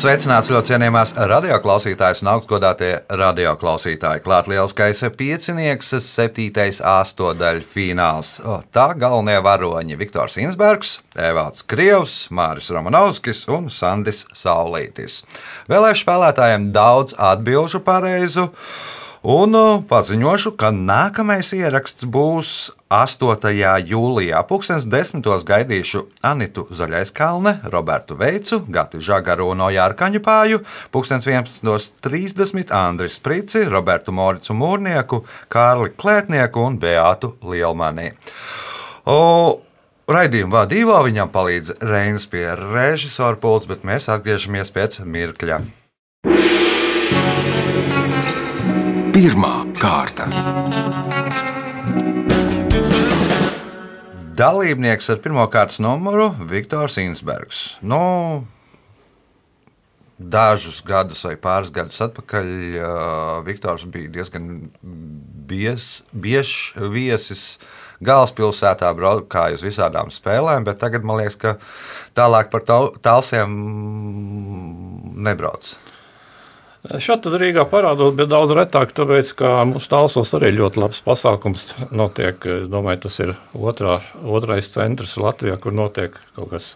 Sveicināts ļoti cienījamās radioklausītājas un augstgadātie radioklausītāji. Klāt lielskais piecinieks, septītais astotdaļu fināls. O, tā galvenie varoņi - Viktors Insbergs, Evalds Krievs, Māris Romanovskis un Sandis Saulītis. Vēlēšu spēlētājiem daudz atbilžu pareizu. Un uh, paziņošu, ka nākamais ieraksts būs 8. jūlijā. Pūkstens desmitos gaidīšu Anitu Zaļaiskalne, Robertu Veicu, Gatu Žagaru un Ojārkaņu pāri. Pūkstens 11.30 Andris Sprici, Robertu Moricu Mūrnieku, Kārli Klētnieku un Beātu Lielmani. O, Raidījumu vadībā viņam palīdz Reinas pie režisora pults, bet mēs atgriežamies pēc mirkļa. Pirmā kārta. Dalībnieks ar pirmā kārtas numuru - Viktors Insbergs. Nu, dažus gadus vai pāris gadus atpakaļ uh, Viktors bija diezgan bies, biežs viesis galvaspilsētā, braukāja uz visādām spēlēm, bet tagad man liekas, ka tālāk par tālsiem nebrauc. Šādi tad Rīgā parādot, bet daudz retāk, tāpēc, ka mūsu tālsos arī ļoti labs pasākums notiek. Es domāju, tas ir otrā, otrais centrs Latvijā, kur notiek kaut kas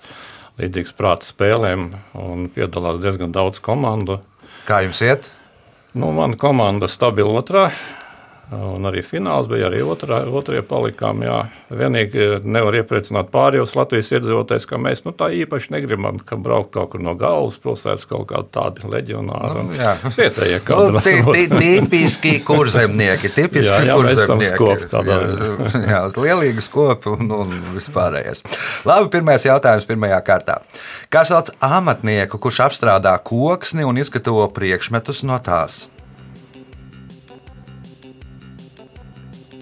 līdzīgs prāta spēlēm un piedalās diezgan daudz komandu. Kā jums iet? Nu, mana komanda stabila otrā. Un arī fināls bija arī otrā, otrie palikām. Jā. Vienīgi nevar iepriecināt pārējos Latvijas iedzīvotājus, ka mēs nu, tā īpaši negribam, ka braukt kaut kur no galvaspilsētas kaut kādi tādi leģionāri. Nu, Vietējie kaut nu, kādi. Tipiski kurzemnieki, tipiski jā, jā, kurzemnieki. Skopi, tādā. jā, jā, lielīgi skopi un, un vispārējais. Labi, pirmais jautājums pirmajā kārtā. Kā sauc amatnieku, kurš apstrādā koksni un izgatavo priekšmetus no tās?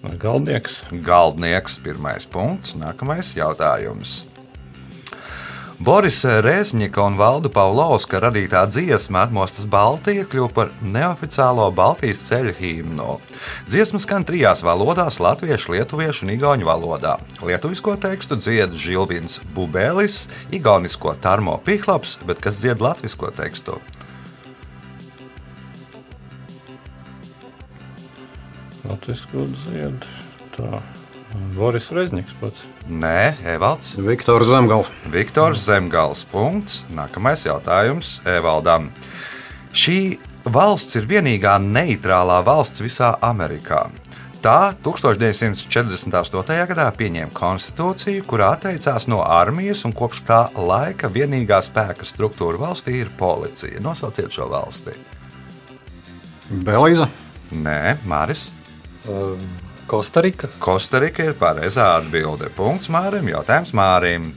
Galdnieks. Galdnieks, pirmais punkts. Nākamais jautājums. Borisa Rezņika un Valdu Pavlovska radītā dziesma Atmostas Baltija kļuva par neoficiālo Baltijas ceļu himnu. Dziesma skan trijās valodās - latviešu, lietuviešu un igauņu valodā. Lietuvisko tekstu dzied Žilvins Bubēlis, igaunisko Tarmo Pihlaps, bet kas dzied latvisko tekstu? Latvijas ziedu. Tā. Boris Rezniks pats. Nē, Evalds. Viktors Zemgals. Viktors Zemgals. Punkts. Nākamais jautājums Evaldam. Šī valsts ir vienīgā neitrālā valsts visā Amerikā. Tā 1948. gadā pieņēma konstitūciju, kurā atteicās no armijas, un kopš tā laika vienīgā spēka struktūra valstī ir policija. Nosauciet šo valsti. Belīza. Nē, Māris. Kostarika. Kostarika ir pareizā atbilde. Punkts Mārim. Jautājums Mārim.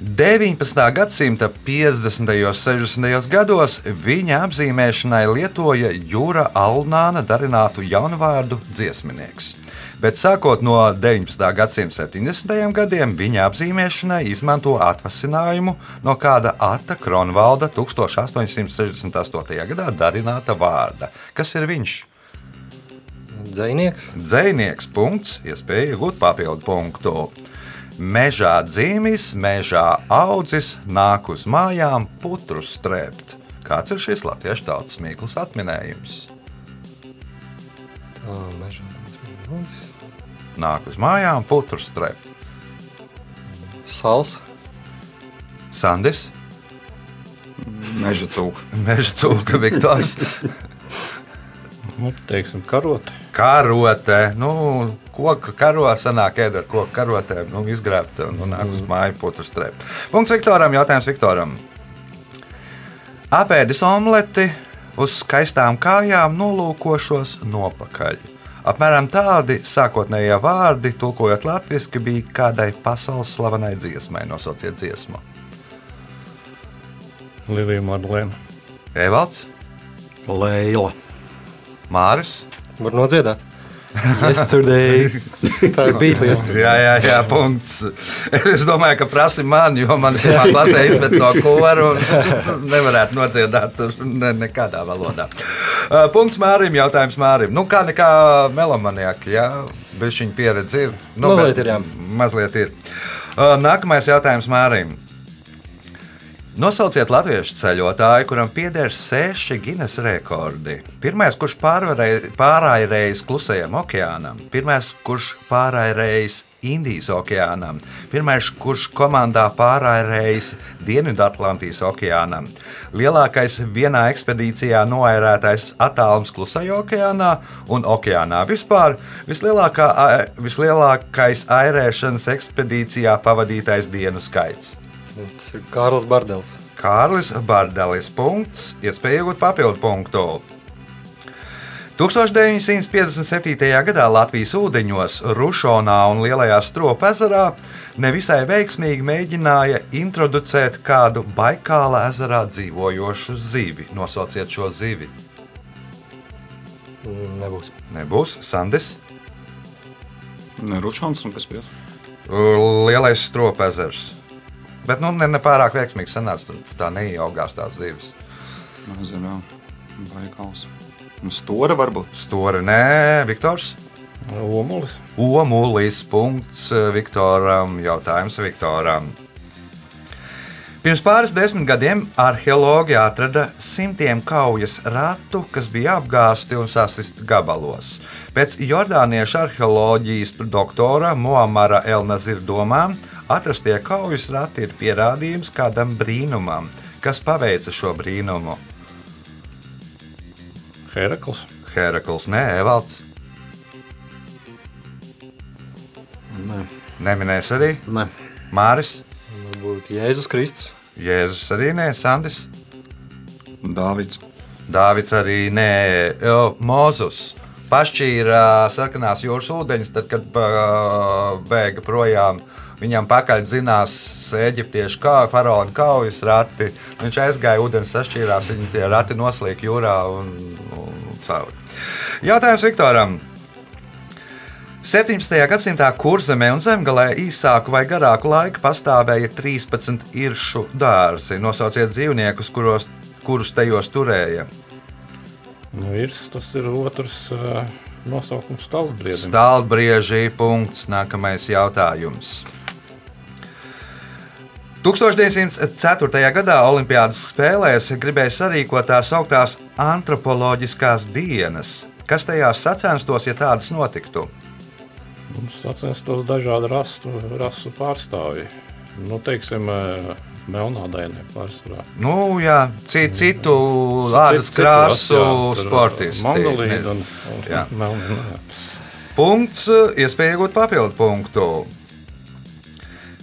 19. gadsimta 50. un 60. gados viņa apzīmēšanai lietoja Jūra Alnāna darinātu jaunvārdu dziesminieks. Bet sākot no 19. gadsimta 70. gadiem viņa apzīmēšanai izmanto atvasinājumu no kāda Ata Kronvalda 1868. gadā darināta vārda. Kas ir viņš? Dzēnieks. Dzēnieks. Punkts. Iespēja iegūt papildu punktu. Mežā dzīvis, mežā audzis, nāk uz mājām, putru strēpt. Kāds ir šis latviešu tautas mīklas atminējums? Tā, mežā audzis. Nāk uz mājām, putru strēpt. Sals. Sandis. Meža cūka. Meža cūka, Viktors. nu, teiksim, karote. Karote. Nu, koka karo sanāk ēd ar koku karotēm, nu, izgrābt un nu, nāk uz māju putru strēpt. Punkts Viktoram, jautājums Viktoram. Apēdis omleti uz skaistām kājām nolūkošos nopakaļ. Apmēram tādi sākotnējie vārdi, tulkojot latviešu, bija kādai pasaules slavenai dziesmai. Nosauciet dziesmu. Lilija Marlēna. Evalds, Leila. Māris, Var nodziedāt. Yesterday. Tā ir bija yesterday. Jā, jā, jā, punkts. Es domāju, ka prasa man, jo man ir jāatlasē izmet no koru. Nevarētu nodziedāt ne, nekādā valodā. Uh, Punkts Mārim, jautājums Mārim. Nu, kā nekā melomanieki, jā, bet viņa pieredze ir. Nu, Mazliet bet- ir, jā. Mazliet ir. Uh, Nākamais jautājums Mārim. Nosauciet latviešu ceļotāju, kuram pieder seši Guinness rekordi. Pirmais, kurš pārrairējis klusajam okeānam, pirmais, kurš pārrairējis Indijas okeānam, pirmais, kurš komandā pārrairējis Dienvidatlantijas okeānam, lielākais vienā ekspedīcijā noērētais attālums klusajā okeānā un okeānā vispār, vislielākais airēšanas ekspedīcijā pavadītais dienu skaits. Tas ir Kārlis Bardels. Kārlis Bardelis. Punkts, iespēja iegūt papildu punktu. 1957. gadā Latvijas ūdeņos, Rušonā un Lielajā Stropa ezerā nevisai veiksmīgi mēģināja introducēt kādu Baikāla ezerā dzīvojošu zivi. Nosauciet šo zivi. Mm, Nebūs. Nebūs Sandis, Ne Ručons un Pespijas. Lielais Stropa ezers. Bet nu, ne, ne pārāk veiksmīgi sanāca. Tā neieaugās tās zivis. Ezerā. Baikals. Un Stora varbūt. Stori, nē, Viktors. Omulis. Omulis. Punkts Viktoram. Jautājums Viktoram. Pirms pāris desmit gadiem arheologi atrada simtiem kaujas ratu, kas bija apgāzti un sasisti gabalos. Pēc jordāniešu arheoloģijas doktora Moamara Elnazira domām, atrastie kaujas rati ir pierādījums kādam brīnumam, kas paveica šo brīnumu. Herakls. Herakls, nē, Evalds, Nē. neminēs arī Nē. Māris, Varbūt Jēzus Kristus. Jēzus arī nē, Sandis. Dāvids. Dāvids arī nē, jo, Mozus. Pašķīra sarkanās jūras ūdeņus, tad, kad bēga projām. Viņam pakaļ zinās eģiptiešu kā faraona kaujas rati. Viņš aizgāja, ūdens sašķīrās, viņa tie rati noslīd jūrā un, un cauri. Jautājums Viktoram. 17. gadsimtā kurzemē un zemgālē īsāku vai garāku laiku pastāvēja 13 iršu dārzi. Nosauciet dzīvniekus, kuros, kurus tajos turēja. Nu, Irs, tas ir otrs uh, nosaukums stāvbriedim. Stāvbrieži. Punkts. Nākamais jautājums. 1904. gadā Olimpiādas spēlēs gribēja sarīkot tās augtās antropoloģiskās dienas. Kas tajās sacenstos, ja tādas notiktu? Mums sacenstos dažādu rasu, rasu pārstāvji. Nu, teiksim, uh, melnādaini pārsvarā. Nu, jā, citu, citu ādas Citu- citu krāsu sportisti. Mongolīdi Ne- un, un Jā. melni, nu, jā. Punkts, iespēja iegūt papildu punktu.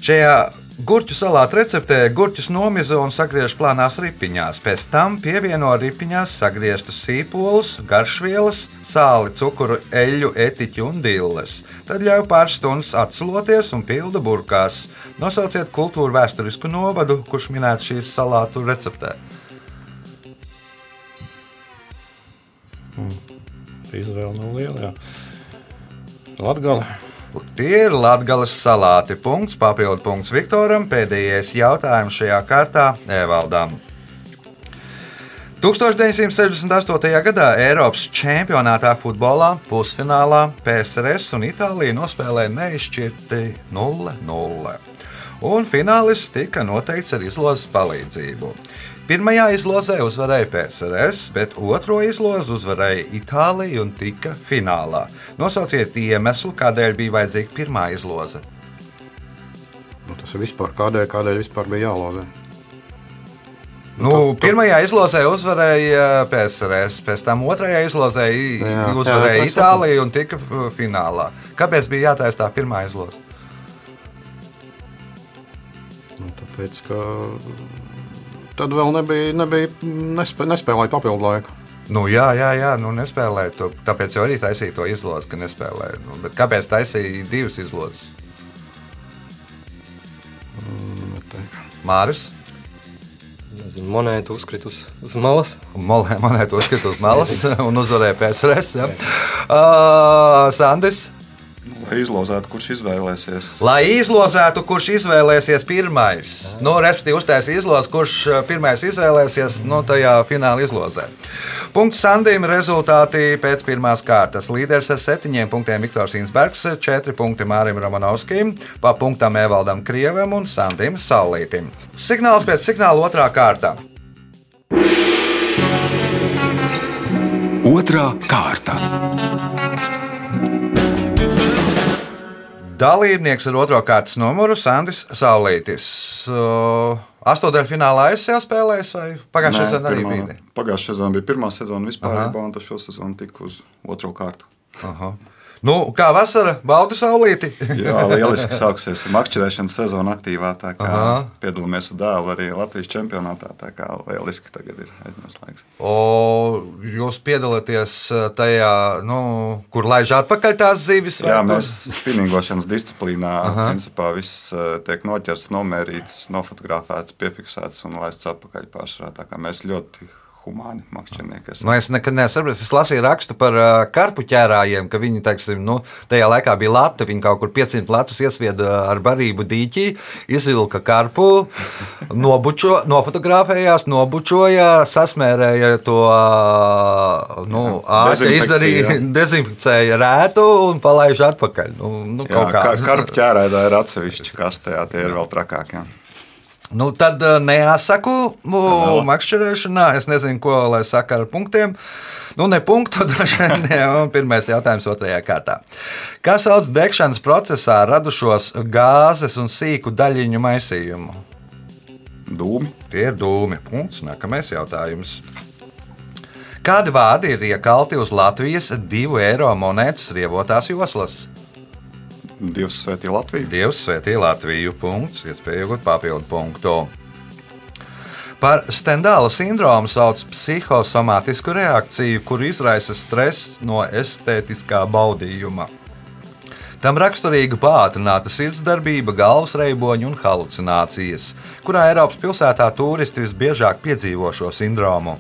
Šajā gurķu salātu receptē gurķus nomizo un sagriež plānās ripiņās. Pēc tam pievieno ripiņās sagrieztus sīpolus, garšvielas, sāli, cukuru, eļļu, etiķu un dilles. Tad ļauj pāris stundas atsloties un pilda burkās. Nosauciet kultūru vēsturisku novadu, kurš minēts šīs salātu receptē. Izvēle nav liela. jā. Latgala. Tie ir Latvijas salāti. Punkts, papildu punkts Viktoram. Pēdējais jautājums šajā kārtā Evaldam. 1968. gadā Eiropas čempionātā futbolā pusfinālā PSRS un Itālija nospēlēja neizšķirti 0-0. Un finālists tika noteikts ar izlozes palīdzību. Pirmajā izlozē uzvarēja PSRS, bet otro izlozi uzvarēja Itālija un tika finālā. Nosauciet iemeslu, kādēļ bija vajadzīga pirmā izloze. Nu, tas ir vispār kādēļ, kādēļ vispār bija jālozē. Nu, tā- tā- pirmajā izlozē uzvarēja PSRS, pēc tam otrajā izlozē Jā, uzvarēja jā, Itālija un tika finālā. Kāpēc bija jātaisa tā pirmā izloze? Nu, tāpēc, ka tad vēl nebija, nebija nespē, nespēlēja papildu laiku. Nu, jā, jā, jā nu, nespēlēja to. Tāpēc arī taisīja to izlozi, ka nespēlēja. Nu, bet kāpēc taisīja divas izlozes? Neteiktu. Māris, Nezinu, monēta uzkritus uz malas. Molē- Monētu uzskatīt uz malas un uzvarēja PSRS. Ja. Uh, Sandrs. Lai izlozētu, kurš izvēlēsies. Lai izlozētu, kurš izvēlēsies pirmais. Nu, respektīvi, uztaisīs izlozi, kurš uh, pirmais izvēlēsies no tajā fināla izlozē. Punkts Sandim. Rezultāti pēc pirmās kārtas. Līderis ar septiņiem punktiem Viktors Insbergs, četri punkti Mārim Romanovskim, pa punktam Evaldam Krievam un Sandim Saulītim. Signāls pēc signāla otrā kārta. Otra kārta. Dalībnieks ar otro kārtas numuru Sandis Saulītis. Uh, Astotdaļfinālā es jau spēlēju, vai pagājušajā Nē, sezonā arī bija? Pagājušā sezona bija pirmā sezona vispār, Aha. un šo sezonu tika uz otro kārtu. Aha. Nu, kā vasara, baudu saulīti. Jā, lieliski sāksies makšķerēšanas sezona aktīvā. Aha. Piedalāmies ar dēlu arī Latvijas čempionātā. Tā kā lieliski tagad ir aizņemts laiks. O, jūs piedalāties uh, tajā, nu, kur laiž atpakaļ tās zivis? Jā, kur? mēs spinningošanas disciplīnā principā viss eh, tiek noķerts, nomērīts, nofotografēts, piefiksēts un laists atpakaļ pārsvarā. Tā kā mēs ļoti humāni makšķernieki. Nu, es nekad nesaprotu. Es lasīju rakstu par uh, karpu ķērājiem, ka viņi teiksim, nu, tajā laikā bija lati. Viņi kaut kur 500 latus iesvieda ar barību dīķi, izvilka karpu, nobučo, nofotografējās, nobučoja, sasmērēja to uh, nu, āķi, izdarīja, jā. dezinficēja rētu un palaiž atpakaļ. Nu, nu, Jā, kaut kā. kā karpu ķērēdā ir atsevišķi kastē, jā, tie ir vēl trakākie. Nu, tad neasaku uh, makšķerēšanā. Es nezinu, ko lai saka ar punktiem. Nu, ne punktu, droši vien. Pirmais jautājums otrajā kārtā. Kā sauc degšanas procesā radušos gāzes un sīku daļiņu maisījumu? Dūmi, Tie ir dūmi. Punkts. Nākamais jautājums. Kādi vārdi ir iekalti uz Latvijas divu eiro monētas rievotās joslas? Dievs svētī Latviju. Dievs svētī Latviju. Punkts. Iespēja iegūt papildu punktu. Par Stendāla sindromu sauc psihosomātisku reakciju, kur izraisa stress no estētiskā baudījuma. Tam raksturīga pātrināta sirdsdarbība, galvas reiboņi un halucinācijas, kurā Eiropas pilsētā turisti visbiežāk piedzīvo šo sindromu.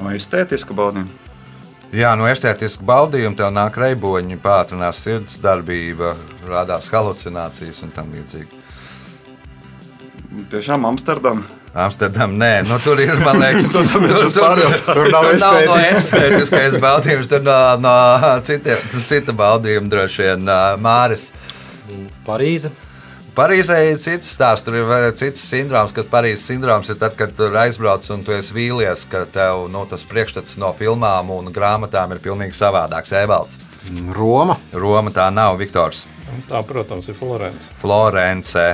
No estētiska baudījuma. Jā, no estētiska baudījuma tev nāk reiboņi, pātrinās sirdsdarbība, rādās halucinācijas un tam līdzīgi. Tiešām Amsterdam. Amsterdam, nē, nu, tur ir. Man liekas, tur, tur, tur, tur, tur nav no estētiskais baudījums, tur no, no cita, cita baudījuma droši vien Māris. Parīze. Parīzē ir cits stāsts, tur ir cits sindroms, kad Parīzes sindroms ir tad, kad tur aizbrauc un tu esi vīlies, ka tev nu, tas priekšstats no filmām un grāmatām ir pilnīgi savādāks. Evalds. Roma. Roma tā nav Viktors. Tā, protams, ir Florence. Florence.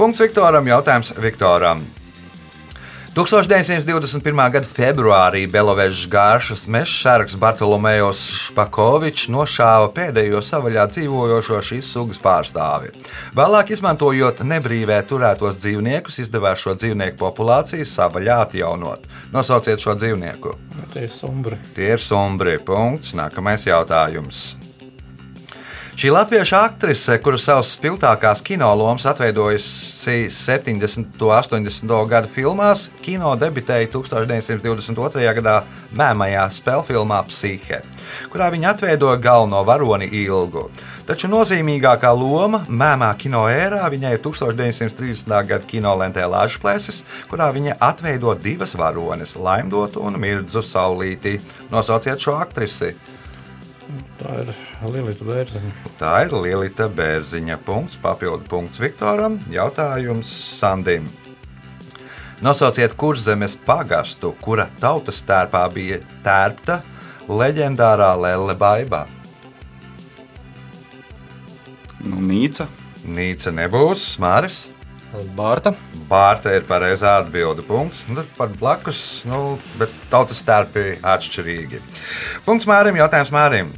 Punkts Viktoram, jautājums Viktoram. 1921. gada februārī Belovežas gāršas meža sārgs Bartolomejos Špakovičs nošāva pēdējo savaļā dzīvojošo šīs sugas pārstāvi. Vēlāk, izmantojot nebrīvē turētos dzīvniekus, izdevās šo dzīvnieku populāciju savaļā atjaunot. Nosauciet šo dzīvnieku. Tie ir sumbri. Tie ir sumbri. Punkts. Nākamais jautājums. Šī latviešu aktrise, kuras savas spilgtākās kinolomas atveidojusi 70. un 80. gadu filmās, kino debitēja 1922. gadā mēmajā spēļu filmā Psihe, kurā viņa atveidoja galveno varoni ilgu. Taču nozīmīgākā loma mēmā kino ērā viņai ir 1930. gada kinolentē Lažplēsis, kurā viņa atveido divas varones - Laimdotu un Mirdzu Saulīti. Nosauciet šo aktrisi! Tā ir Lilita Bērziņa. Tā ir Lielita Bērziņa. Punkts, papildu punkts Viktoram. Jautājums Sandim. Nosauciet kurzemes pagastu, kura tautas tērpā bija tērpta leģendārā Lelle Baibā. Nu, Nīca. Nīca nebūs, Māris. Bārta. Bārta ir pareizā atbilde. Punkts. Nu, par blakus, nu, bet tautas tērpi atšķirīgi. Punkts Mārim, jautājums Mārim.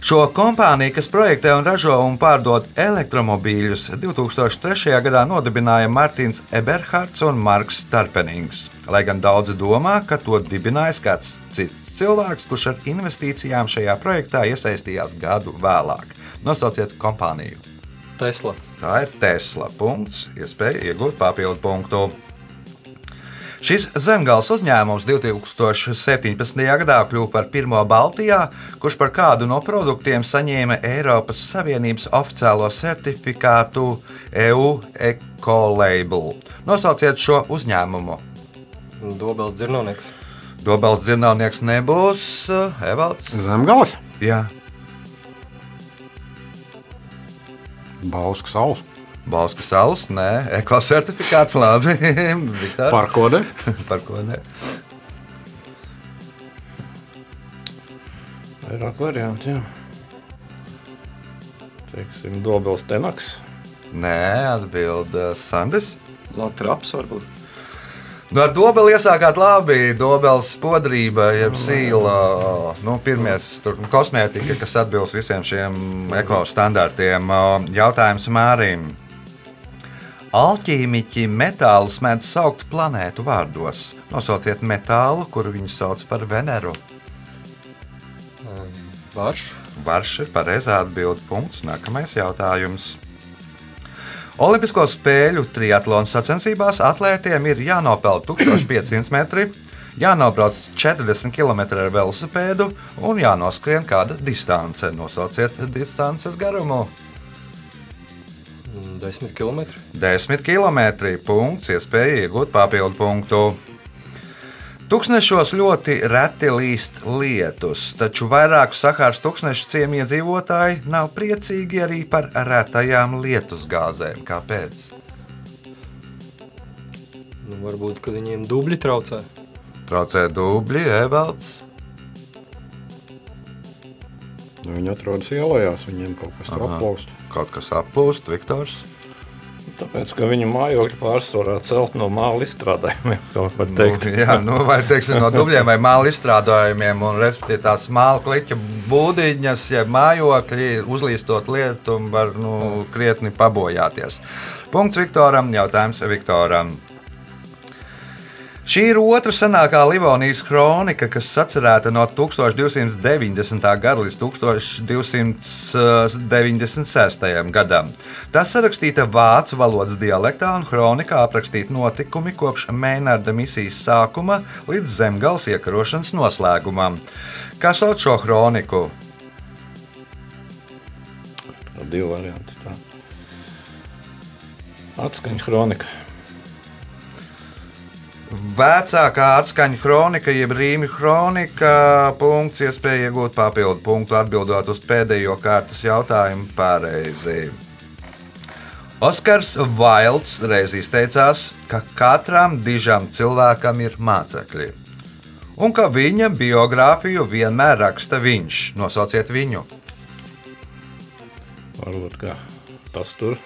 Šo kompāniju, kas projektē un ražo un pārdod elektromobīļus, 2003. gadā nodibināja Mārtiņš Eberhards un Marks Starpenings. Lai gan daudzi domā, ka to dibinājis kāds cits cilvēks, kurš ar investīcijām šajā projektā iesaistījās gadu vēlāk. Nosauciet kompāniju. Tesla. Tā ir Tesla. Punkts. Iespēja iegūt papildu punktu. Šis zemgāles uzņēmums 2017. gadā kļuva par pirmo Baltijā, kurš par kādu no produktiem saņēma Eiropas Savienības oficiālo certifikātu EU Ecolabel. Nosauciet šo uzņēmumu. Dobels dzirnavnieks. Dobels zinātnieks nebūs uh, Evalds. Zemgals, Jā, Bauskas saules. Balskas salas, nē, ekocertifikāts, labi. Par ko ne? Par ko ne? Vairāk variantu, jā. Teiksim, Dobels Tenaks. Nē, atbild uh, Sandis. Latvijas varbūt. Nu, ar dobeli iesākāt labi. Dobeles podrība, jeb sīla, nu, pirmie tur kosmētika, kas atbilst visiem šiem ekostandartiem. Jautājums Mārim. Alķīmiķi metālus mēdz saukt planētu vārdos. Nosauciet metālu, kuru viņi sauc par Veneru. Varš. Varš ir pareizā atbilde. Punkts. Nākamais jautājums. Olimpisko spēļu triatlona sacensībās atlētiem ir jānopelna 1500 metri, jānobrauc 40 km ar velosipēdu un jānoskrien kāda distance. Nosauciet distances garumu. Mm, 10 km. 10 km. Punkts, iespēja iegūt papildu punktu. Tuksnešos ļoti reti līst lietus, taču vairāku Sahāras tūkstnešu ciemu iedzīvotāji nav priecīgi arī par retajām lietusgāzēm. Kāpēc? Nu, varbūt, ka viņiem dubļi traucē. Traucē dubļi, evalds. Nu, viņi atrodas ielās, viņiem kaut kas tur aplaust. Kaut kas aplūst, Viktors. Tāpēc, ka viņa mājokļi pārsvarā celt no māla izstrādājumiem, kā var teikt. Nu, jā, nu, vai teiksim, no dubļiem vai māla izstrādājumiem, un respektīvi tās māla kliķa būdiņas, ja mājokļi uzlīstot lietu, var nu, krietni pabojāties. Punkts Viktoram, jautājums Viktoram. Šī ir otra senākā Livonijas kronika, kas sacerēta no 1290. gada līdz 1296. gadam. Tā sarakstīta vācu valodas dialektā un kronikā aprakstīta notikumi kopš Mēnarda misijas sākuma līdz zemgals iekarošanas noslēgumam. Kā sauc šo kroniku? Divi varianti. Tā. Atskaņa kronika. Vecākā atskaņa kronika, jeb rīmi kronika, punkts, iespēja iegūt papildu punktu atbildot uz pēdējo kārtas jautājumu pareizi. Oskars Vailds reiz izteicās, ka katram dižam cilvēkam ir mācekļi, un ka viņa biogrāfiju vienmēr raksta viņš. Nosauciet viņu. Varbūt kā tas tur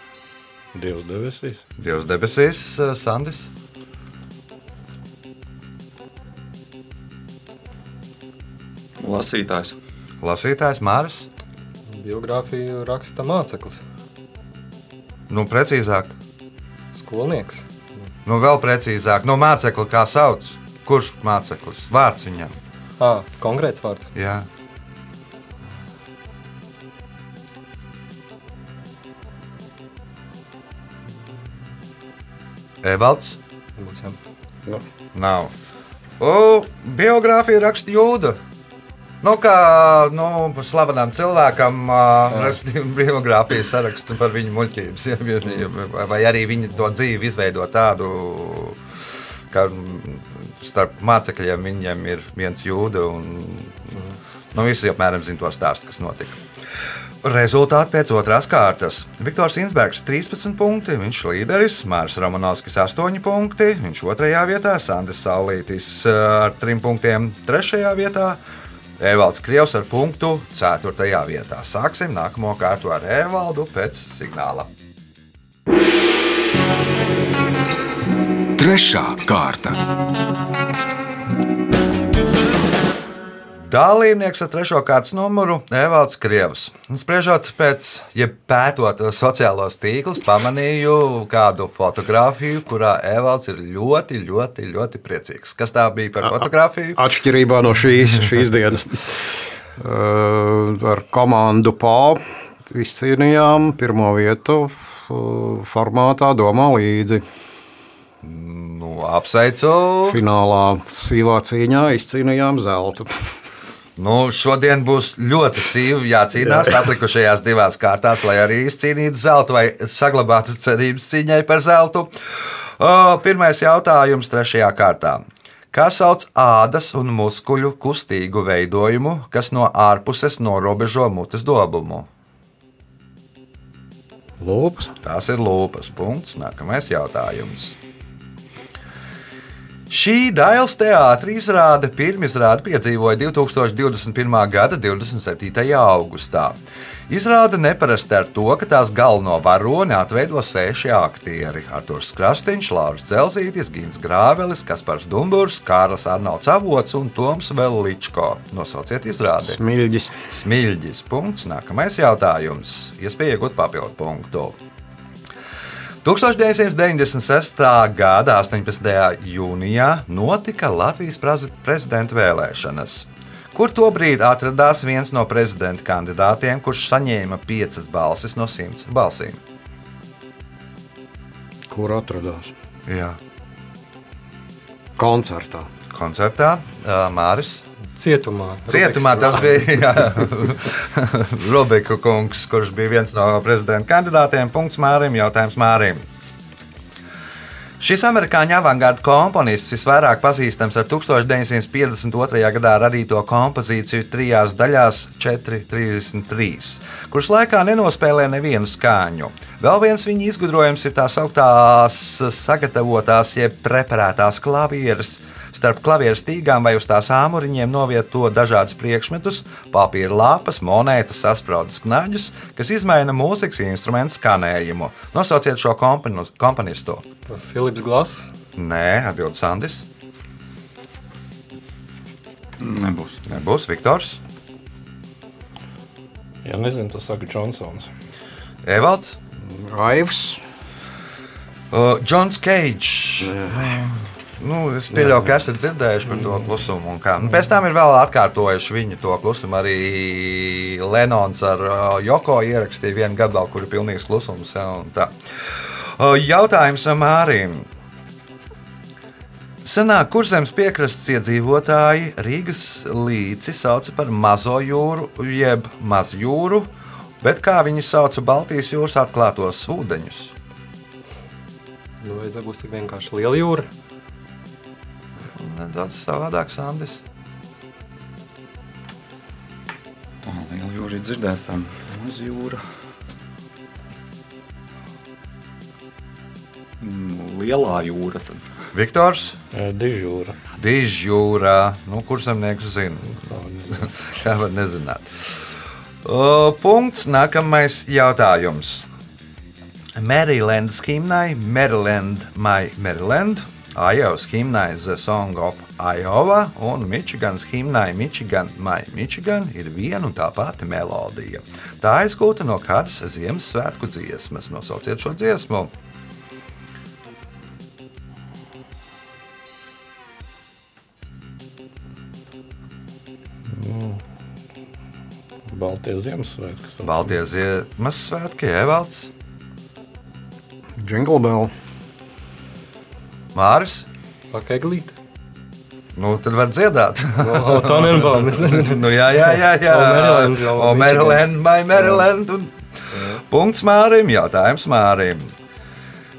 Dievs debesīs. Dievs debesīs, Sandis. Lasītājs. Lasītājs Māris. Biogrāfiju raksta māceklis, Nu, precīzāk, skolnieks. nu, vēl precīzāk, no mācekļa kā sauc. Kurš māceklis? Vārds viņam. À, konkrēts vārds. Jā. Evalds Būs, jā. Nu, nav. O, biogrāfija raksta jūda. Nu, kā nu, slavenam cilvēkam, respektīvi, biogrāfijas sarakstu par viņu muļķības. Ja, vai- vai- arī viņa to dzīvi izveido tādu, ka mm, starp mācekļiem viņiem ir viens jūda. Un, nu, visi apmēram zina to stāstu, kas notika. Rezultāti pēc otrās kārtas. Viktors Insbergs 13 punkti, viņš ir līderis, Mārcis Romanovskis 8 punkti, viņš otrajā vietā, Sandrs Saulītis ar 3 punktiem trešajā vietā, Evalds Krievs ar punktu 4. vietā. Sāksim nākamo kārtu ar Evaldu pēc signāla. Trešā kārta. Dalībnieks ar trešo kārtas numuru Evalds Krievs. Spriežot pēc, ja pētot sociālos tīklus, pamanīju kādu fotografiju, kurā Evalds ir ļoti, ļoti, ļoti priecīgs. Kas tā bija par fotografiju? Atšķirībā no šīs, šīs dienas. Uh, ar komandu PO izcīnījām pirmo vietu uh, formātā, domā līdzi. Nu, apsveicu! Finālā sīvā cīņā izcīnījām zeltu. Nu, šodien būs ļoti sīvi jācīnās atlikušajās divās kārtās, lai arī izcīnītu zeltu vai saglabātu cerības cīņai par zeltu. O, pirmais jautājums trešajā kārtā. Kā sauc ādas un muskuļu kustīgu veidojumu, kas no ārpuses norobežo mutes dobumu? Lūpas. Tās ir lūpas. Punkts. Nākamais jautājums. Šī Dāļas teātris izrāde pirmizrāde piedzīvoja 2021. gada 27. augustā. Izrāde neparasta ar to, ka tās galveno varoni atveido seši aktieri - Arthurs Krastīņš, Lauris Zelzītis, Gins Grāvelis, Kaspars Dumburs, Kārlis Arnolds Avots un Toms Veličko. Nosauciet izrādi. Smilģis. Smilģis. Punkts. Nākamais jautājums. Iespēja iegūt papildu punktu. 1996. gada 18. jūnijā notika Latvijas prezi- prezidenta vēlēšanas, kur tobrīd atradās viens no prezidenta kandidātiem, kurš saņēma 5 balsis no 100 balsīm. Kur atradās? Jā. Koncertā. Koncertā ā, Māris. Cietumā. Cietumā tas bija Robeku kungs, kurš bija viens no prezidenta kandidātiem. Punkts Mārim, jautājums Mārim. Šis amerikāņu avangarda komponists visvairāk pazīstams ar 1952. gadā radīto kompozīciju trijās daļās, 4,33, kuras laikā nenospēlē nevienu skaņu. Vēl viens viņa izgudrojums ir tā sauktās sagatavotās, jeb preparētās klavieres. Starp klavieru stīgām vai uz tās āmuriņiem novieto dažādus priekšmetus, papīra lapas, monētas, sasprādzes knaģus, kas izmaina mūzikas instrumentu skanējumu. Nosauciet šo komponu- komponistu. Filips Glass. Nē, atbild Sandis. Nebūs. Nebūs Viktors, Ja nezinu, tas saka Džonsons. Evalds, Raivs. uh, Džons Keidžs. Nu, es pieļauju, ka esat dzirdējuši par to klusumu. un kā. Nu, pēc tam ir vēl atkārtojuši viņa to klusumu. Arī Lenons ar uh, Joko ierakstīja vienu gabalu, kur ir pilnīgs klusums. Ja, un tā. Jautājums Mārim. Senāk kurzemes piekrastes iedzīvotāji Rīgas līci sauca par mazo jūru, jeb mazjūru, bet kā viņi sauca Baltijas jūras atklātos ūdeņus? Nu, vai tā būs tik vienkārši liela jūra? Nedaudz savādāk, Sandis. Tā liela jūra ir dzirdēts, tā maza jūra. Mm, Lielā jūra. Tad. Viktors, Dižūra. Dižjūrā, nu, kurš zemnieks zina? Kā var nezināt? O, punkts, nākamais jautājums. Marylandas himnai Maryland, My Maryland, Iowas himnai The Song of Iowa un Michiganas himnai Michigan, My Michigan ir viena un tā pati melodija. Tā aizgūta no kādas Ziemassvētku dziesmas. Nosauciet šo dziesmu. Baltijas Ziemassvētku. Baltie Ziemassvētki, Evalds, Jingle Bell. Māris. Pakeglīt. Nu, tad var dziedāt. O, Tonenbaum, es nezinu. nu, jā, jā, jā. jā. O, Maryland my Maryland. Un... Punkts Mārim, jautājums Mārim.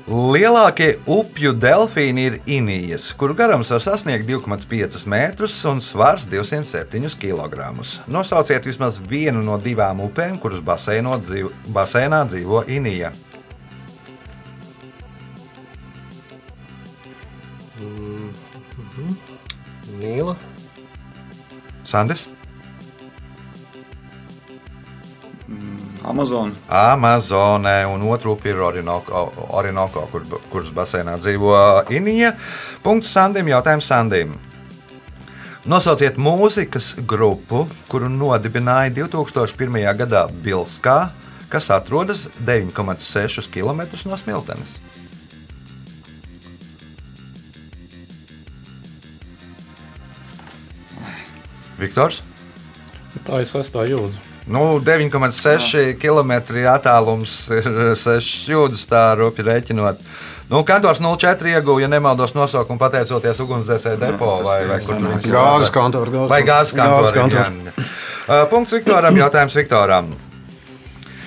Lielākie upju delfīni ir inijas, kuru garums var sasniegt 2,5 metrus un svars 207 kg. Nosauciet vismaz vienu no divām upēm, kuras basēno dzīvo, basēnā dzīvo inija. Nīla. Sandis? Amazon. Amazonē, un otru upi ir Orinoco, Orinoco kur, kuras basēnā dzīvo Inija. Punkts Sandim, jautājums Sandim. Nosauciet mūzikas grupu, kuru nodibināja 2001. gadā Bilskā, kas atrodas 9,6 km no Smiltenes. Viktors, Tā ir sastā jūdzi. Nu, 9,6 km attālums ir 6 jūdzes, tā rupi rēķinot. Nu, kantors 04 ieguva, ja nemaldos nosaukumu, pateicoties ugunsdzēsēju depo vai, vai kur tur viņš Gāzes kantors. Vai gāzes kantors. Uh, Punkts Viktoram, jautājums Viktoram.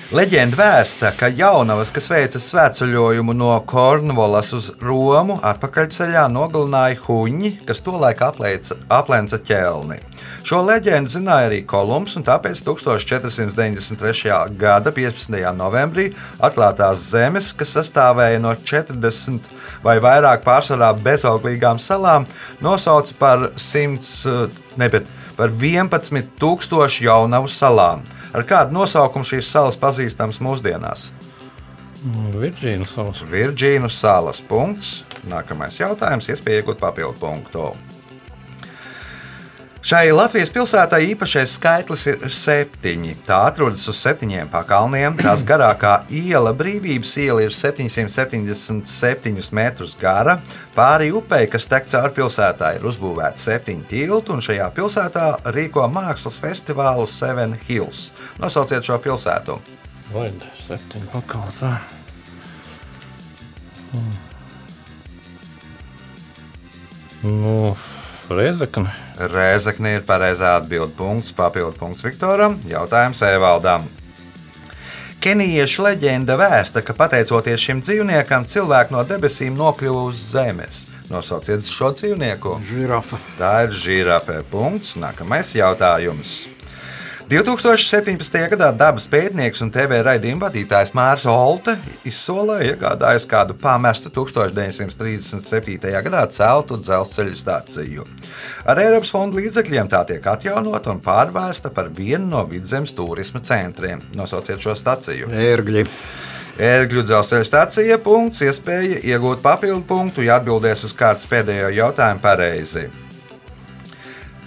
Leģenda vēsta, ka jaunavas, kas veica svētceļojumu no Kornvalas uz Romu, atpakaļceļā nogalināja huņi, kas tolaik aplēca- ķelni. Šo leģendu zināja arī Kolumbs, un tāpēc 1493. gada 15. novembrī atklātās zemes, kas sastāvēja no 40 vai vairāk pārsvarā bezauglīgām salām, nosauca par 100, ne, bet par 11,000 jaunavu salām. Ar kādu nosaukumu šīs salas pazīstamas mūsdienās? Virģīna salas. Virģīnu salas. Punkts. Nākamais jautājums, iespēja iegūt papildu punktu. Šai Latvijas pilsētai īpašais skaitlis ir septiņi. Tā atrodas uz septiņiem pakalniem. Tās garākā iela, brīvības iela, ir 777 metrus gara. Pāri upei, kas tek cauri pilsētai, ir uzbūvēti septiņi tilti, un šajā pilsētā rīko mākslas festivālu Seven Hills. Nosauciet šo pilsētu. Vai septiņi pakal tā. Hmm. Nu, Reizekne. Rēzakne ir pareizā atbildība. Punkts, papildu punkts Viktoram. Jautājums Evaldam. Kenijiešu leģenda vēsta, ka pateicoties šim dzīvniekam, cilvēki no debesīm nokļuva uz zemes. Nosauciet šo dzīvnieku. Žirafa. Tā ir žirafe. Punkts. Nākamais jautājums. 2017. gadā dabas pētnieks un TV raidījuma vadītājs Mārs Olte izsolēja iegādājas kādu pamestu 1937. gadā celtu dzelzceļa stāciju. Ar Eiropas fondu līdzekļiem tā tiek atjaunota un pārvērsta par vienu no vidzemes turisma centriem. Nosauciet šo staciju. Ērgļi. Ērgļu dzelzceļa stācija punkts, iespēja iegūt papildu punktu, ja atbildēs uz kārtas pēdējo jautājumu pareizi.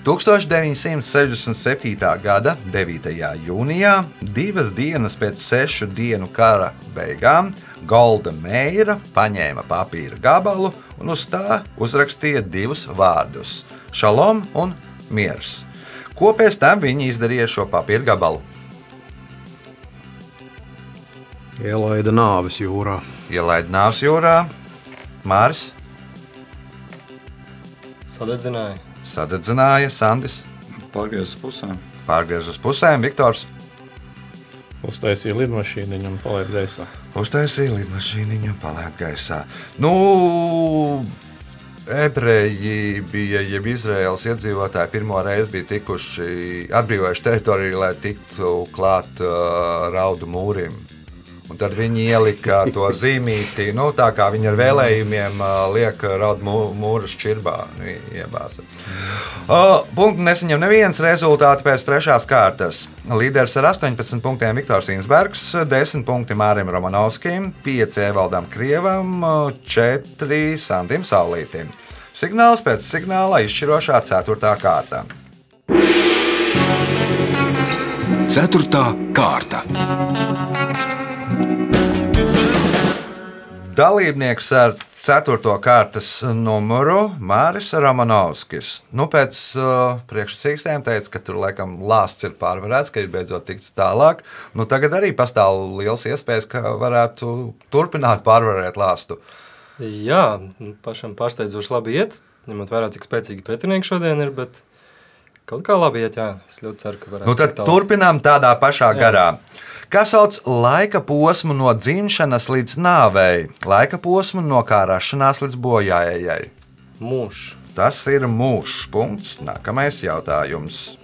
1967. gada 9. jūnijā, divas dienas pēc sešu dienu kara beigām, Golda Meira paņēma papīra gabalu un uz tā uzrakstīja divus vārdus - Šalom un Miers. Ko pēc tam viņi izdarīja ar šo papīra gabalu? Ielaida nāves jūrā. Ielaid nāves jūrā, Māris Sadedzināja. Sadedzināja, Sandis Pārgriezis pusēm. pārgriez uz pusēm, Viktors Uztaisīja lidmašīnu un palaid gaisā. uztaisīja lidmašīnu un palaid gaisā. Nu, ebreji bija, jeb Izraels iedzīvotāji pirmo reizi bija tikuši atbrīvojuši teritoriju, lai tiktu klāt uh, raudu mūrim. Tad viņi ielika to zīmīti, nu, tā kā viņi ar vēlējumiem liek raudu mū- mūru šķirbā. Nu. Uh, punktu nesaņem neviens rezultāts pēc trešās kārtas. Līderis ar 18 punktiem Viktors Insbergs, 10 punkti Mārim Romanovskim, 5 Evaldam Krievam, 4 Sandim Saulītim. Signāls pēc signāla izšķirošā 4. kārta. Ceturtā kārta. Dalībnieks ar 4. kārtas numuru Māris Romanovskis. Nu, pēc uh, priekšsakstiem teica, ka tur laikam lāsts ir pārvarēts, ka ir beidzot tikts tālāk. Nu, tagad arī pastāv liels iespējas, ka varētu turpināt pārvarēt lāstu. Jā, nu, pašam pārsteidzoši labi iet, ņemot vērā, cik spēcīgi pretinieki šodien ir, bet kaut kā labi iet, jā. Es ļoti ceru, ka varētu Nu, tad turpinām tādā pašā Jā. garā. Kas sauc laika posmu no dzimšanas līdz nāvei, laika posmu no kā rašanās līdz bojājai? Mūžs. Tas ir mūžs. Punkts. Nākamais jautājums.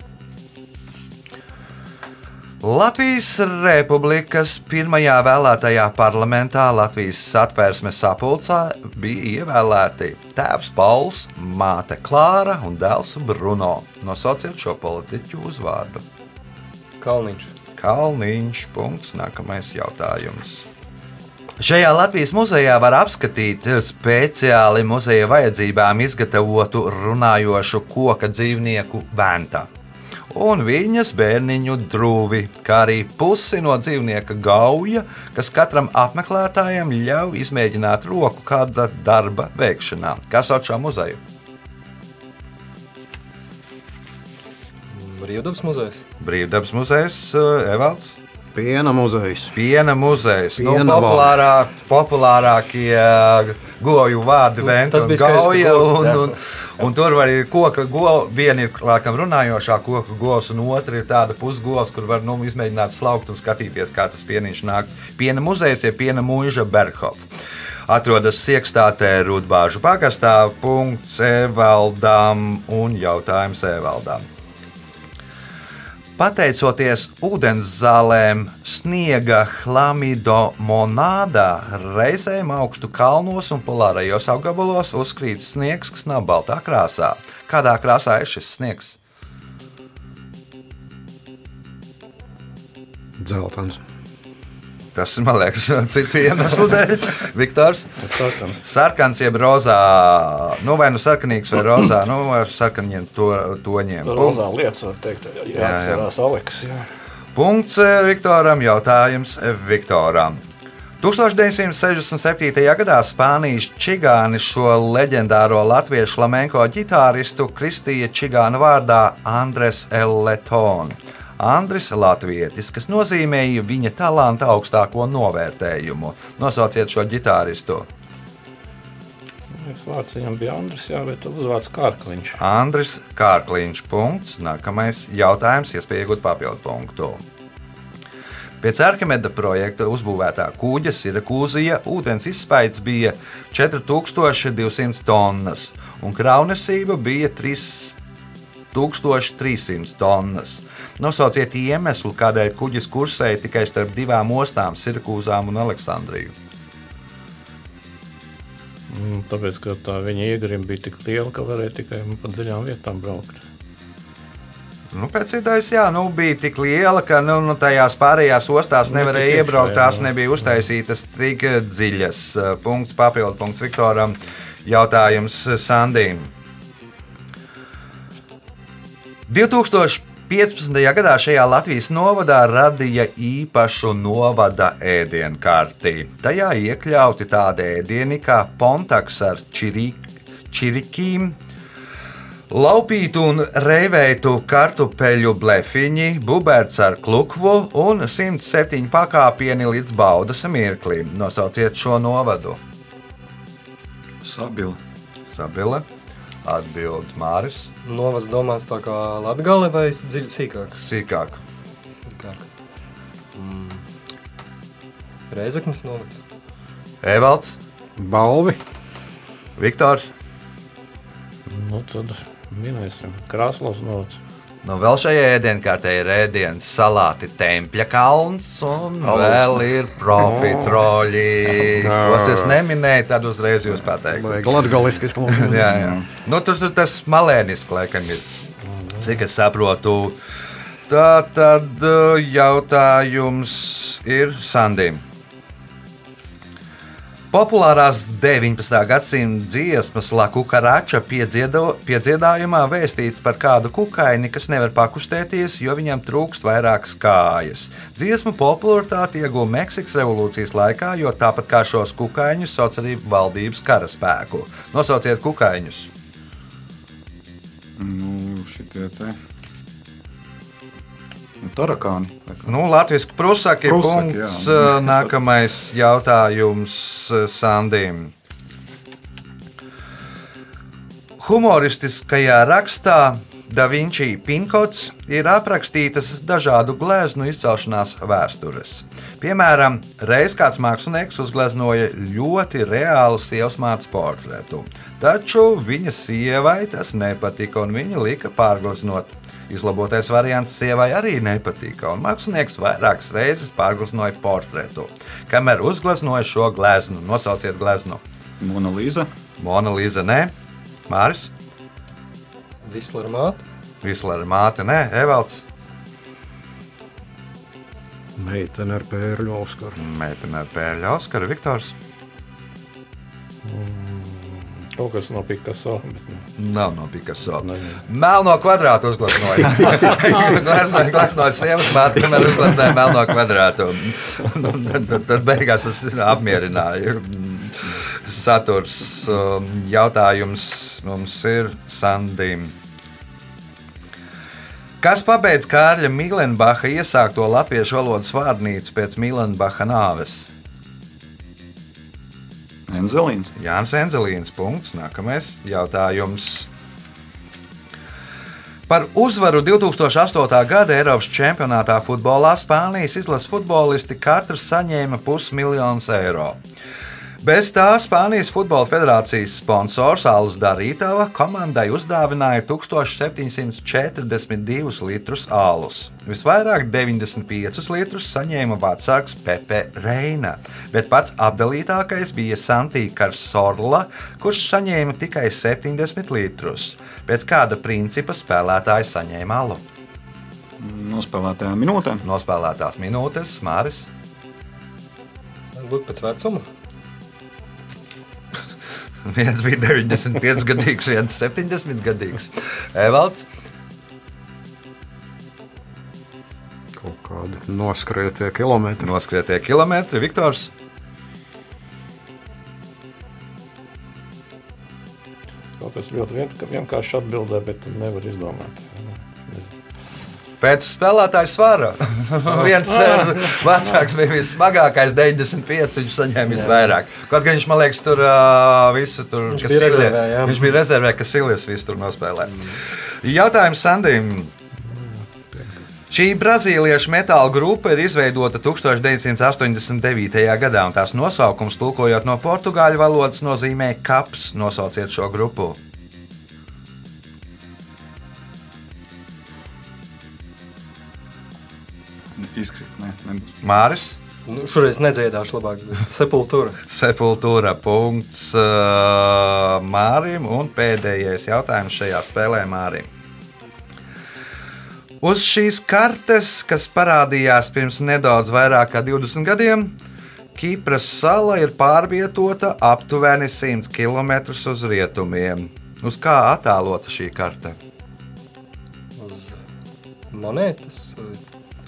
Latvijas Republikas pirmajā vēlētajā parlamentā Latvijas satvērsmes sapulcē bija ievēlēti tēvs Pauls, māte Klāra un dēls Bruno. Nosauciet šo politiķu uzvārdu. Kalniņš. Kalniņš. Punkts. Nākamais jautājums. Šajā Latvijas muzejā var apskatīt speciāli muzeja vajadzībām izgatavotu runājošu koka dzīvnieku bērnu. Un viņas bērniņu drūvi, kā arī pusi no dzīvnieka gauja, kas katram apmeklētājam ļauj izmēģināt roku kāda darba veikšanā. Kas sauc šo muzeju? Brīvdabas muzejs. Brīvdabas muzejs, uh, Evalds. Piena muzejs. Piena muzejs. Piena nu, populārā, populārākie uh, goju vārdi, Nu, ka Gauja. Un, un, un tur var ir koka gola. Viena ir laikam runājošā koka govs, un otra ir tāda pusgovs, kur var nu, izmēģināt slaukt un skatīties, kā tas pieniņš nāk. Piena muzejs ir piena mūža Berghof. Atrodas Siekstātē, Rudbāžu pagastā, punkts Evaldam un jautājums Evaldam. Pateicoties ūdens zālēm, sniega chlamido monādā, reizēm augstu kalnos un polārajos apgabalos uzkrīt sniegs, kas nav baltā krāsā. Kādā krāsā ir šis sniegs? Dzeltens. Tas man liekas, citu iemeslu dēļ. Viktors, sarkans. sarkans jeb rozā, nu vai nu sarkanīgs vai rozā, nu ar sarkaniem to, toņiem. Rozā lietas, var teikt, jāatcerās Aleks. Jā. Punkts eh, Viktoram, jautājums Viktoram. 1967. gadā Spānijas čigāni šo leģendāro latviešu flamenko ģitāristu Kristīja Čigāna vārdā Andres Elletons. Andris Latvietis, kas nozīmēja viņa talanta augstāko novērtējumu. Nosauciet šo ģitāristu. Vārds viņam bija Andris, jā, bet uzvārds Kārkliņš. Andris Kārkliņš. Punkts. Nākamais jautājums, iespēja iegūt papildu punktu. Pēc Arkimeda projekta uzbūvētā kuģa Sirakūzija ūdens izspaids bija 4200 tonnas, un kraunesība bija 3300 tonnas. Nosauciet iemeslu, kādēļ kuģis kursēja tikai starp divām ostām, Sirakūzām un Aleksandriju. Mm, Tāpēc, ka tā viņa iegrima bija tik liela, ka varēja tikai pa dziļām vietām braukt. Nu, pēc idejas, jā, nu, bija tik liela, ka nu, nu, tajās pārējās ostās Nu, nevarēja tik iebraukt. Tās nebija uztaisītas tik dziļas. Punkts, papildu punkts Viktoram. Jautājums Sandīm. 2015. gadā šajā Latvijas novadā radīja īpašu novada ēdienkarti. Tajā iekļauti tādi ēdieni kā pontaks ar čirī- čirikiem, Laupītu un rēvētu kartupeļu blefiņi, buberts ar klukvu un 107 pakāpieni līdz baudas mirklim. Nosauciet šo novadu. Sabila. Sabila, atbild Māris, Novads domāts tā kā Latgale vai dziļi sīkāk? sīkāk. Sīkāk. Mm. Reizeknis novads. Evalds, Balvi. Viktors. Nu, tad minēsim Krasnovs nots. Nu, vēl šajā ēdienkartē ir ēdienas salāti Tempļa kalns un Alūksne. vēl ir profitroļi. Tos es neminēju, tad uzreiz jūs pateiktu. Vajag latgaliski izklausīt. Jā, jā. Nu, tas ir tas malēnisks, laikam, ir. Cik es saprotu. Tā tad uh, jautājums ir Sandim. Populārās 19. gadsimta dziesmas Lakukarača piedziedājumā vēstīts par kādu kukaini, kas nevar pakustēties, jo viņam trūkst vairākas kājas. Dziesmu popularitāti ieguva Meksikas revolūcijas laikā, jo tāpat kā šos kukaiņus sauc arī valdības karaspēku. Nosauciet kukaiņus! Nu, šitie te. Tarakāni. Nu, Latvijas prusaki Prusaki, punkts. jā. uh, Nākamais jautājums uh, Sandim. Humoristiskajā rakstā Da Vinci Pinkots ir aprakstītas dažādu gleznu izcelšanās vēstures. Piemēram, reiz kāds mākslinieks uzgleznoja ļoti reālu sievas mātes portretu, taču viņa sievai tas nepatika un viņa lika pārgleznot. Izlabotais variants sievai arī nepatika, un mākslinieks vairākas reizes pārgleznoja portretu. Kamēr uzgleznoja šo gleznu, nosauciet gleznu. Mona Līza. Mona Līza, nē, Māris, Vislera māte. Vislera māte, nē, Evalds, Meitene ar pērļu Oskaru. meitene ar pēļu Oskaru, Viktors. Kaut kas no Picasso. Bet, nu, Nav no Picasso. ne, Melno kvadrātu uzgleznoja. Gleznoja, gleznoja sievas māti, kamēr uzgleznoja melno kvadrātu. Tad, tad, tad beigās tas apmierināja. Saturs um, jautājums mums ir Sandim. Kas pabeidz Kārļa Milenbacha iesākto latviešu valodas vārnīcu pēc Milenbacha nāves? Enzelīns. Jānis Enzelīns. Punkts. Nākamais jautājums. Par uzvaru 2008. gada Eiropas čempionātā futbolā Spānijas izlases futbolisti katrs saņēma pusmiljonus eiro. Bez tā Spānijas Futbola Federācijas sponsors Alus Darītava komandai uzdāvināja 1742 litrus alus. Visvairāk 95 litrus saņēma vecāks Pepe Reina, bet pats apdalītākais bija Santī Karsorla, kurš saņēma tikai 70 litrus. Pēc kāda principa spēlētāji saņēma alu? Nospēlētajām minūtēm. Nospēlētās minūtes, Māris. Varbūt pēc vecuma. Viens bija 95 gadīgs, viens 70 gadīgs. Evalds. Kaut kādi noskrietie kilometri. Noskrietie kilometri, Viktors. Kas ļoti vien, vienkārši atbildē, bet nevar izdomāt. Pēc spēlētāja svara. viens eh, vecāks bija vissmagākais, 95. Viņš saņēma visvairāk. Kaut gan viņš man liekas, tur uh, visu tur Viņš bija Silija- rezervē, jā. Viņš bija rezervē, ka Silijas visu tur nospēlē. Jautājums Sandim. Šī brazīliešu metāla grupa ir izveidota 1989. gadā, un tās nosaukums, tulkojot no portugāļu valodas, nozīmē kaps. Nosauciet šo grupu. Nebūs. Māris, Nu, šoreiz nedziedāšu labāk. Sepultūra. Sepultūra punkts uh, Mārim, un pēdējais jautājums šajā spēlē Mārim. Uz šīs kartes, kas parādījās pirms nedaudz vairāk kā 20 gadiem, Kipras sala ir pārvietota aptuveni 100 km uz rietumiem. Uz kā attēlota šī karte? Uz monētas,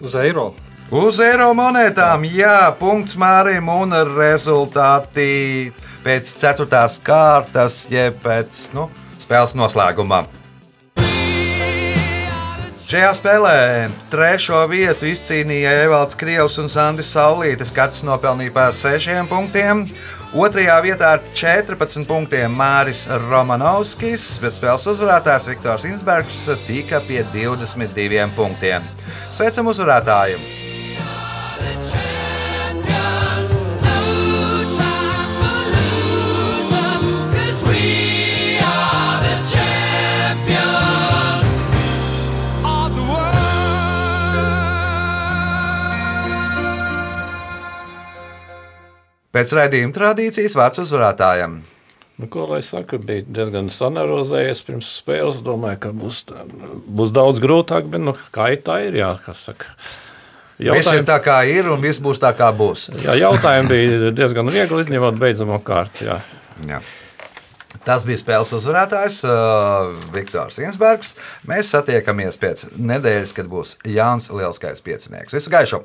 uz eiro. Uz eiro monētām, jā, punkts Mārim un rezultāti pēc ceturtās kārtas, jeb pēc nu, spēles noslēguma. Šajā spēlē trešo vietu izcīnīja Evalds Krievs un Sandis Saulītis. Katrs nopelnīja pār sešiem punktiem. Otrajā vietā ar 14 punktiem Māris Romanovskis, bet spēles uzvarētājs Viktors Insbergs tika pie 22 punktiem. Sveicam uzvarētāju! Pēc raidījuma tradīcijas vārds uzvarētājam. Nu, ko lai saka, bija diezgan sanerozējies pirms spēles. Domāju, ka būs, būs daudz grūtāk, bet nu, kā tā ir, jā, kas saka. Visiem Jautājumi, tā kā ir, un viss būs tā kā būs. jā, jautājumi bija diezgan viegli izņemot beidzamo kārtu. Jā. Jā. Tas bija spēles uzvarētājs uh, Viktors Insbergs. Mēs satiekamies pēc nedēļas, kad būs Jānis Lielskais piecinieks. Visu gaišu!